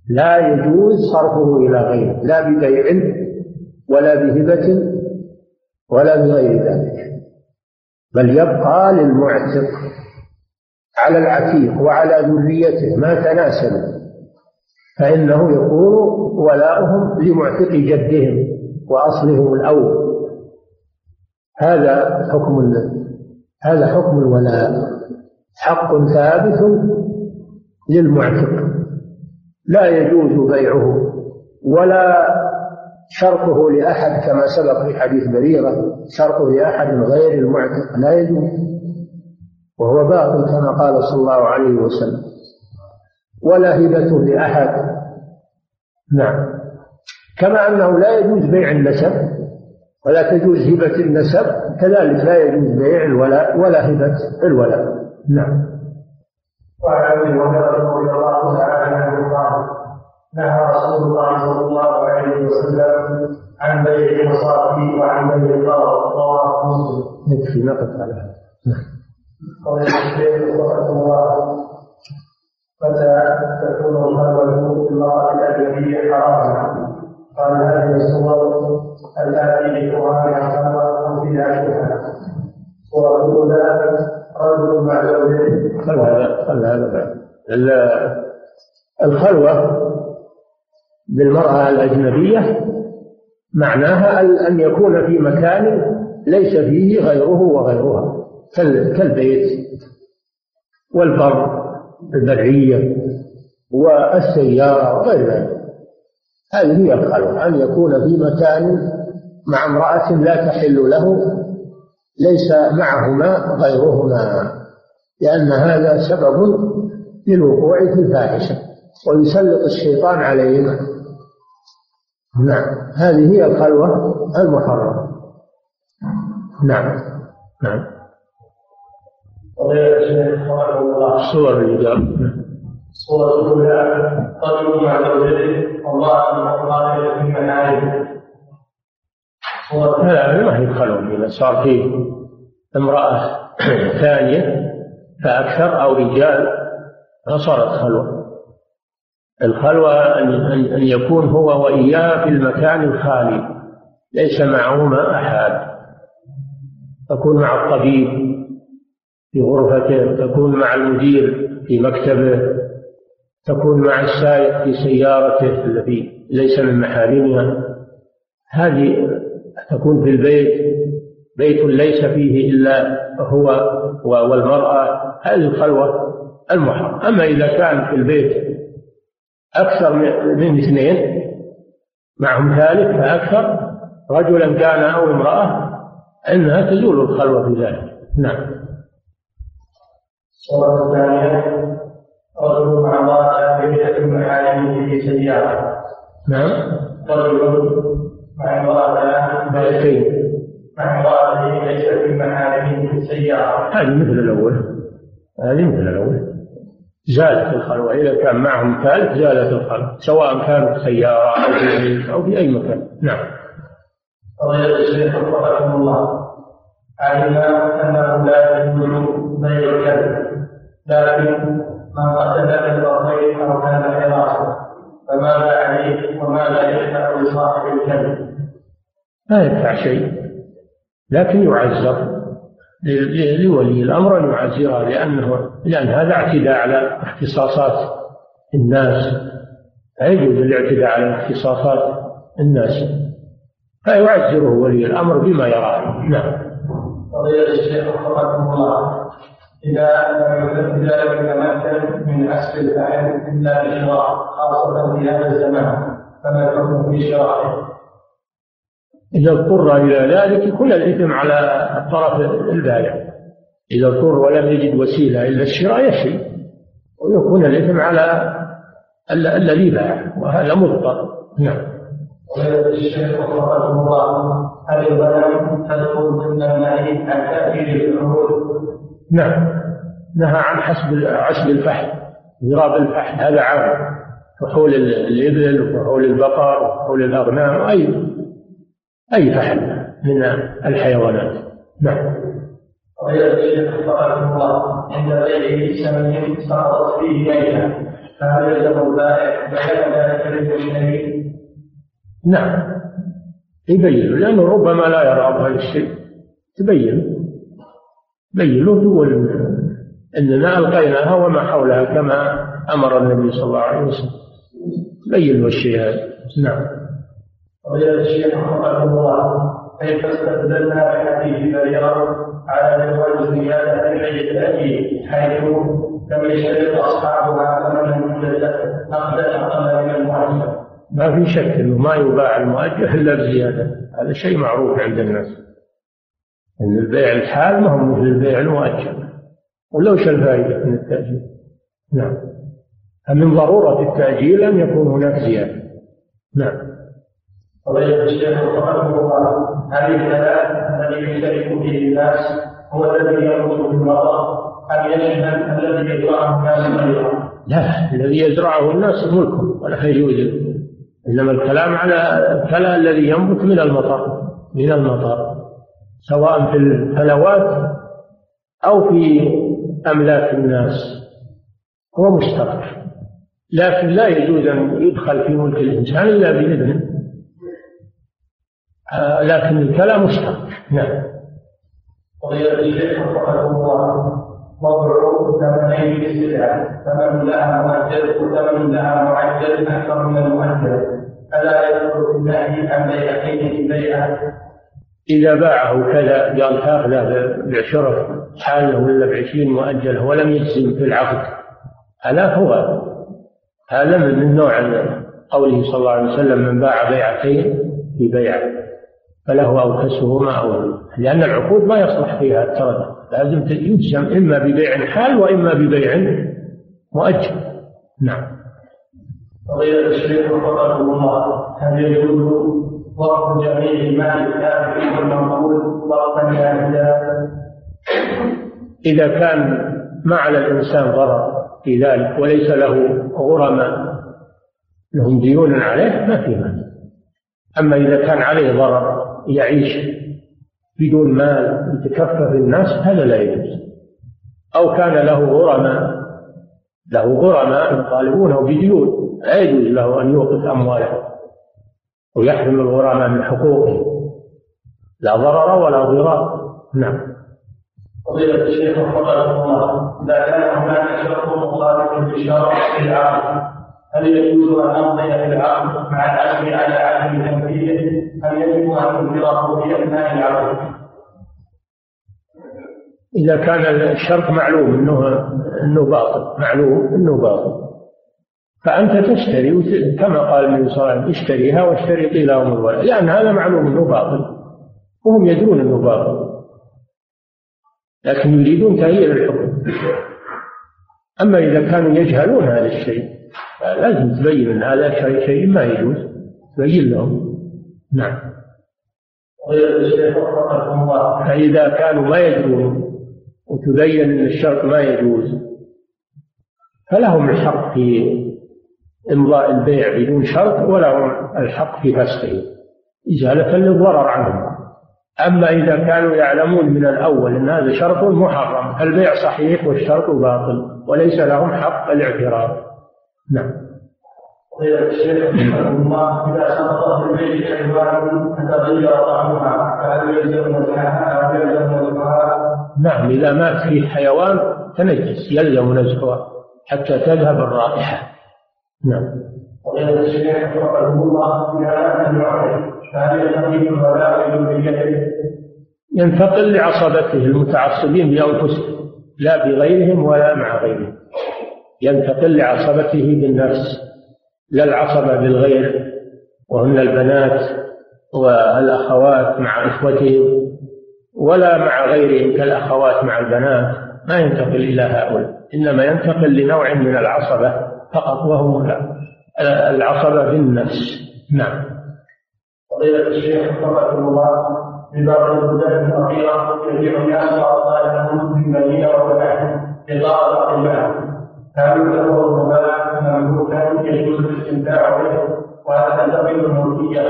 لا يجوز صرفه إلى غيره لا ببيع ولا بهبة ولا بغير ذلك بل يبقى للمعتق على العتيق وعلى ذريته ما تناسلوا فإنه يكون ولاؤهم لمعتق جدهم وأصلهم الأول. هذا حكم هذا حكم الولاء حق ثابت للمعتق. لا يجوز بيعه ولا شرطه لأحد كما سبق في حديث بريرة شرطه لأحد غير المعتق لا يجوز. وهو باطل كما قال صلى الله عليه وسلم. ولا هبته لأحد. نعم. كما أنه لا يجوز بيع النسب ولا تجوز هبة النسب كذلك لا يجوز بيع الولاء ولا هبة الولاء. نعم. وعن ابي هريره رضي الله تعالى عنه قال نهى رسول الله صلى الله عليه وسلم عن بيع المصاحف وعن بيع الضرر رواه مسلم. يكفي نقف على هذا. قال الشيخ وفقه الله متى تكون الخلوة المرأة الأجنبية حراما؟ قال هذه الصور التي بقرآن الخلوة أو بدعتها. الصورة الأولى خل هذا خل هذا الخلوة بالمرأة الأجنبية معناها أن يكون في مكان ليس فيه غيره وغيرها كالبيت والبر البرية والسيارة وغير ذلك. هذه هي الخلوة أن يكون في مكان مع امرأة لا تحل له ليس معهما غيرهما لأن هذا سبب للوقوع في الفاحشة ويسلط الشيطان عليهما نعم هذه هي الخلوة المحرمة نعم نعم الله صور الإجابة الصورة الأولى رجل مع زوجته والله قال في مناهج لا ما هي خلوة إذا صار فيه امرأة ثانية فأكثر أو رجال فصارت خلوة الخلوة. أن يكون هو وإياه في المكان الخالي ليس معهما أحد. تكون مع الطبيب في غرفته تكون مع المدير في مكتبه تكون مع السائق في سيارته التي ليس من محارمها. هذه تكون في البيت بيت ليس فيه إلا هو والمرأة. هذه الخلوة المحرم. أما إذا كان في البيت أكثر من اثنين معهم ثالث فأكثر رجلا كان أو امرأة أنها تزول الخلوة في ذلك. نعم. الصورة الثانية رجل مع امرأة بيتة محارمه في سيارة. نعم. رجل مع امرأة مع امرأته ليس في في السيارة هذه مثل الأول. هذه مثل الأول. زالت الخلوة. إذا كان معهم ثالث زالت الخلوة. سواء كانت سيارة أو في أو في أي مكان. نعم. قضية الشيخ وفقكم الله علم أنه لا يجوز بيع الكلب لكن من قتل كلب أو كان حراسة فماذا عليه وماذا يدفع لصاحب الكلب؟ لا يدفع شيء لكن يعزر. لولي الأمر أن يعزرها لأنه لأن هذا اعتداء على اختصاصات الناس. لا يجوز الاعتداء على اختصاصات الناس. فيعزره ولي الأمر بما يراه. نعم. قضية الشيخ وفقكم الله. إذا إذا لم يتمكن من أسر الفعل إلا بشراء خاصة في هذا الزمان فما الحكم في شرائه؟ إذا اضطر إلى ذلك يكون الإثم على الطرف البائع إذا اضطر ولم يجد وسيلة إلا الشراء يشري ويكون الإثم على الذي باع. وهذا مضطر. نعم. الشيخ وفقه الله هل الغنم تدخل ضمن النهي عن؟ نعم. نهى عن حسب عسب الفحل ضراب الفحل. هذا عام. فحول الإبل وفحول البقر وفحول الأغنام أي أي فحل من الحيوانات. نعم. وإلى الشيخ وفقكم الله عند بيعه سمن سقطت فيه ميتة فهل يلزم البائع بيان ذلك للمشتري؟ نعم. يبين لأنه ربما لا يرى هذا الشيء. تبين. بين له تقول إننا ألقيناها وما حولها كما أمر النبي صلى الله عليه وسلم. بين الشيء هذا. نعم. فضيلة الشيخ وفقكم الله كيف استدلنا بحديث بريرة على جواز زيادة العيد الأجل حيث لم يشترط أصحابها ثمنا نقدا أقل من المعجل. ما في شك أنه ما يباع المؤجل إلا بزيادة. هذا شيء معروف عند الناس. أن البيع الحال ما هو مثل البيع المؤجل. ولو وش الفائدة من التأجيل؟ نعم. من ضرورة التأجيل أن يكون هناك زيادة. نعم. الشيخ رحمه الله هذه الثلاث الذي يشترك فيه الناس هو الذي يخرج بالمطر أم يشمل الذي يزرعه الناس أيضا؟ لا الذي يزرعه الناس ملكهم ولا يجوز. إنما الكلام على الكلى الذي ينبت من المطر من المطر سواء في الفلوات أو في أملاك الناس. هو مشترك. لكن لا يجوز أن يدخل في ملك الإنسان إلا بإذنه. آه، لكن الكلام مشترك. نعم. قضية الشيخ رحمه الله وضع ثمنين للسلعة ثمن لها مؤجل وثمن لها معجل أكثر من المؤجل. ألا في النهي عن بيعتين بيعة؟ إذا باعه كذا قال هذا بعشرة حالة ولا بعشرين مؤجلة ولم يجزم في العقد. هذا هو هذا من نوع قوله صلى الله عليه وسلم من باع بيعتين في بيعة. فله أو كسبهما أو لأن العقود ما يصلح فيها التردد لازم يجزم إما ببيع حال وإما ببيع مؤجل. نعم. فضيلة الشيخ وفقكم الله هل يجوز ضرب جميع المال الثابت والمنقول جاهزا؟ إذا كان ما على الإنسان ضرر في ذلك وليس له غرماء لهم ديون عليه ما في مانع. أما إذا كان عليه ضرر يعيش بدون مال يتكفف الناس هذا لا يجوز. أو كان له غرماء له غرماء يطالبونه بديون لا يجوز له أن يوقف أمواله ويحرم الغرماء من حقوقه. لا ضرر ولا ضرار. نعم. فضيلة الشيخ وفقكم الله إذا كان هناك شرط مخالف لشرط في العقد هل يجوز أن أمضي في العقد مع العزم على عدم تنفيذه؟ أم يجب أن أنكره في أثناء العقد؟ إذا كان الشرط معلوم أنه أنه باطل معلوم أنه باطل. فأنت تشتري كما قال النبي صلى الله عليه وسلم اشتريها واشتري لهم الولد لأن هذا معلوم أنه باطل وهم يدرون أنه باطل. لكن يريدون تغيير الحكم. أما إذا كانوا يجهلون هذا الشيء لازم تبين أن هذا شيء, شيء ما يجوز. تبين لهم. نعم. فإذا كانوا ما يدرون وتبين أن الشرط ما يجوز فلهم الحق في إمضاء البيع بدون شرط ولهم الحق في فسخه إزالة للضرر عنهم. أما إذا كانوا يعلمون من الأول أن هذا شرط محرم البيع صحيح والشرط باطل وليس لهم حق الاعتراض نعم. الشيخ الله إذا سقط في البيت حيوان طعمها فهل يلزم نزعها أو يلزم نزعها؟ نعم إذا مات فيه حيوان تنجس يلزم نزعها حتى تذهب الرائحة. نعم. الشيخ وفقه الله إذا فهل بيده؟ ينتقل لعصبته المتعصبين بأنفسهم لا بغيرهم ولا مع غيرهم. ينتقل لعصبته بالنفس لا العصبة بالغير وهن البنات والأخوات مع إخوتهم ولا مع غيرهم كالأخوات مع البنات ما ينتقل إلى هؤلاء إنما ينتقل لنوع من العصبة فقط وهم العصبة بالنفس نعم. فضيلة الشيخ حفظكم الله في بعض البلدان الأخيرة يبيع الناس أطفالهم في المدينة والبحث لغرض المال يجوز الاستمتاع به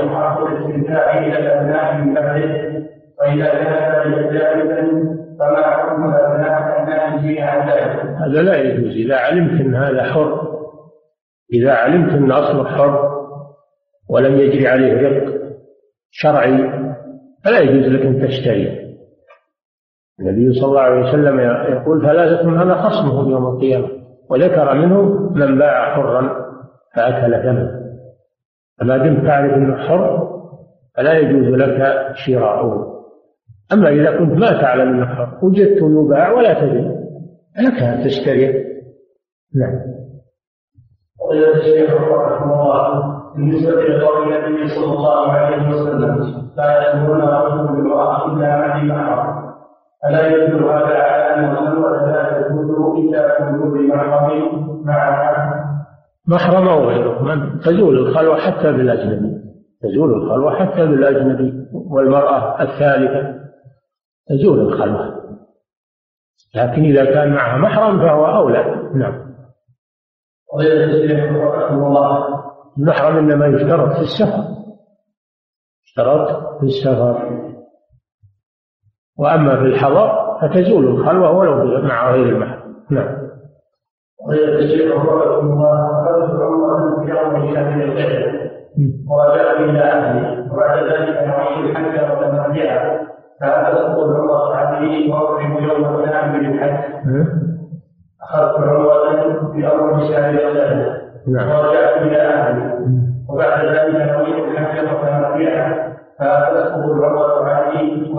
من حق الاستمتاع إلى الأبناء من بعده. وإذا كان جائزا فما حكم الأبناء عن ذلك؟ هذا لا يجوز. إذا علمت أن هذا حر إذا علمت أن أصله حر ولم يجري عليه رق شرعي فلا يجوز لك أن تشتري. النبي صلى الله عليه وسلم يقول ثلاثة هذا خصمهم يوم القيامة. وذكر منهم من باع حرا فأكل ثمنه. فما دمت تعرف أنه حر فلا يجوز لك شراؤه. أما إذا كنت ما تعلم أنه حرام وجدته يباع ولا تدري لك أن تشتريه نعم. وقيل الشيخ رحمه الله بالنسبة لقول النبي صلى الله عليه وسلم لا يأمرون رجل بامرأة إلا مع محرم ألا يدل هذا محرم أو غيره. من؟ تزول الخلوة حتى بالأجنبي. تزول الخلوة حتى بالأجنبي. والمرأة الثالثة تزول الخلوة. لكن إذا كان معها محرم فهو أولى. نعم. المحرم إنما يشترط في السفر. يشترط في السفر. وأما في الحضر فتزول الخلوة ولو مع غير المحرم نعم ورجعت إلى أهلي وبعد ذلك نويت الحج وتمتعها فهذا تسقط العمره عني واقرب يوم الثاني بالحج اخذت عمره في اول شهر نعم. ورجعت إلى أهلي وبعد ذلك نويت الحج وتمتعها فهذا تسقط العمرة عني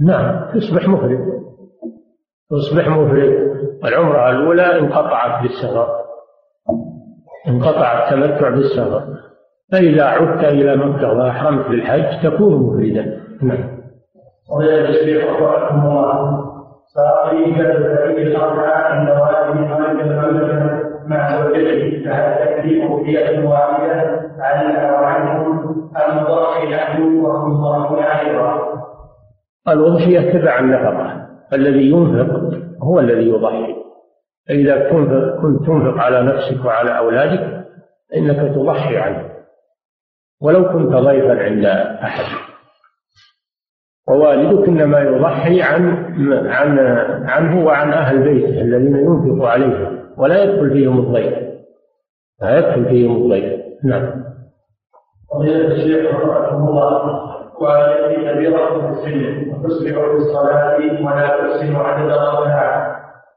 نعم تصبح مفرد. تصبح مفرد. العمرة الأولى انقطعت بالسفر. انقطع التمتع بالسفر. فإذا عدت إلى مكة وأحرمت بالحج تكون مفردا. نعم. ويا الشيخ رحمه الله فأعطيه البعيد الأربعة عند والده ملك المملكة مع زوجته. فهل تكليف فئة واحدة؟ عنها وعنهم أم ضرب عنه وهم ضربون أيضا؟ الأضحية تبع النفقة. الذي ينفق هو الذي يضحي. فإذا كنت تنفق على نفسك وعلى أولادك فإنك تضحي عنه. ولو كنت ضيفا عند أحد. ووالدك إنما يضحي عن عن عنه وعن أهل بيته الذين ينفق عليهم ولا يدخل فيهم الضيف. لا يدخل فيهم الضيف. نعم. الشيخ رحمه الله. وهذه كبيرة في السن وتصبح في الصلاة ولا تحسن عدد الركعات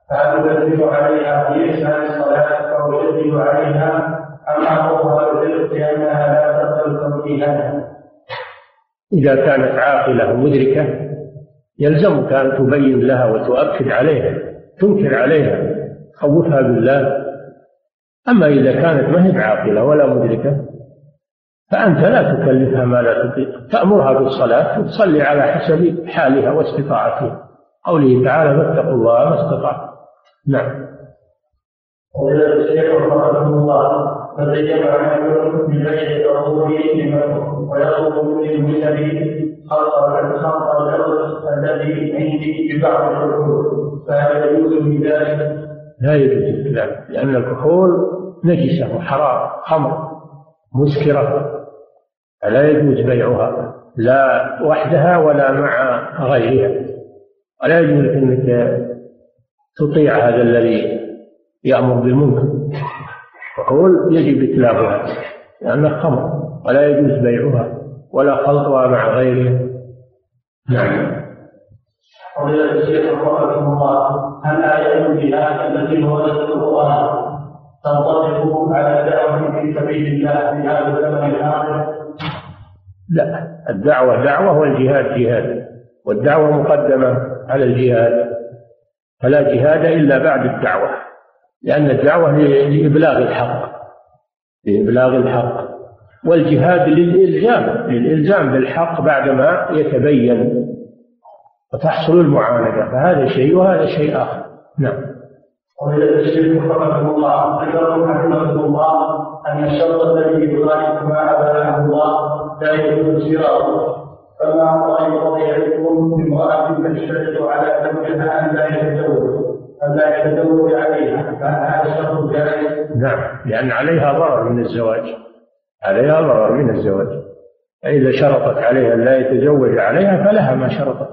فهل تدل عليها في إحسان الصلاة أو يدل عليها؟ أم أمرها بالرزق لأنها لا تقبل توجيهها؟ إذا كانت عاقلة مدركة يلزمك أن تبين لها وتؤكد عليها تنكر عليها خوفها بالله. أما إذا كانت ما هي بعاقلة ولا مدركة فأنت لا تكلفها ما لا تطيق. تأمرها بالصلاة وتصلي على حسب حالها واستطاعتها. قوله تعالى فاتقوا الله ما استطعتم. نعم. وإذا الشيخ رحمه الله عمل ببيع عروضه لمن ويطلب من النبي خلق خلق الأرض الذي عندي ببعض الحدود فهل يجوز بذلك؟ لا يجوز بذلك لأن الكحول نجسة وحرام خمر مسكرة. فلا يجوز بيعها لا وحدها ولا مع غيرها. ولا يجوز إنك تطيع هذا الذي يأمر بالمنكر. وقول يجب إتلافها لأنها خمر ولا يجوز بيعها ولا خلطها مع غيرها. نعم. فضيلة الشيخ رحمه الله هل آية الجهاد التي وردت في القرآن تنطبق على دعوة في سبيل الله في هذا الزمن الحاضر لا الدعوة دعوة والجهاد جهاد والدعوة مقدمة على الجهاد فلا جهاد إلا بعد الدعوة لأن الدعوة لإبلاغ الحق لإبلاغ الحق والجهاد للإلزام للإلزام بالحق بعدما يتبين وتحصل المعاندة فهذا شيء وهذا شيء آخر. نعم. وإلى الشرك رحمه الله. ذكروا رحمه الله أن الشرط الذي يخالف ما أباحه الله لا يجوز شراؤه فما رأي طبيعتكم بامرأة تشترط على زوجها أن لا يتزوج أن لا يتزوج عليها. فهل هذا الشرط جائز؟ نعم لأن عليها ضرر من الزواج. عليها ضرر من الزواج. فإذا شرطت عليها أن لا يتزوج عليها فلها ما شرطت.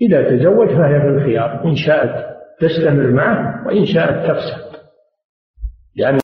إذا تزوج فهي في الخيار إن شاءت. تستمر معه وإن شاءت تفسد. يعني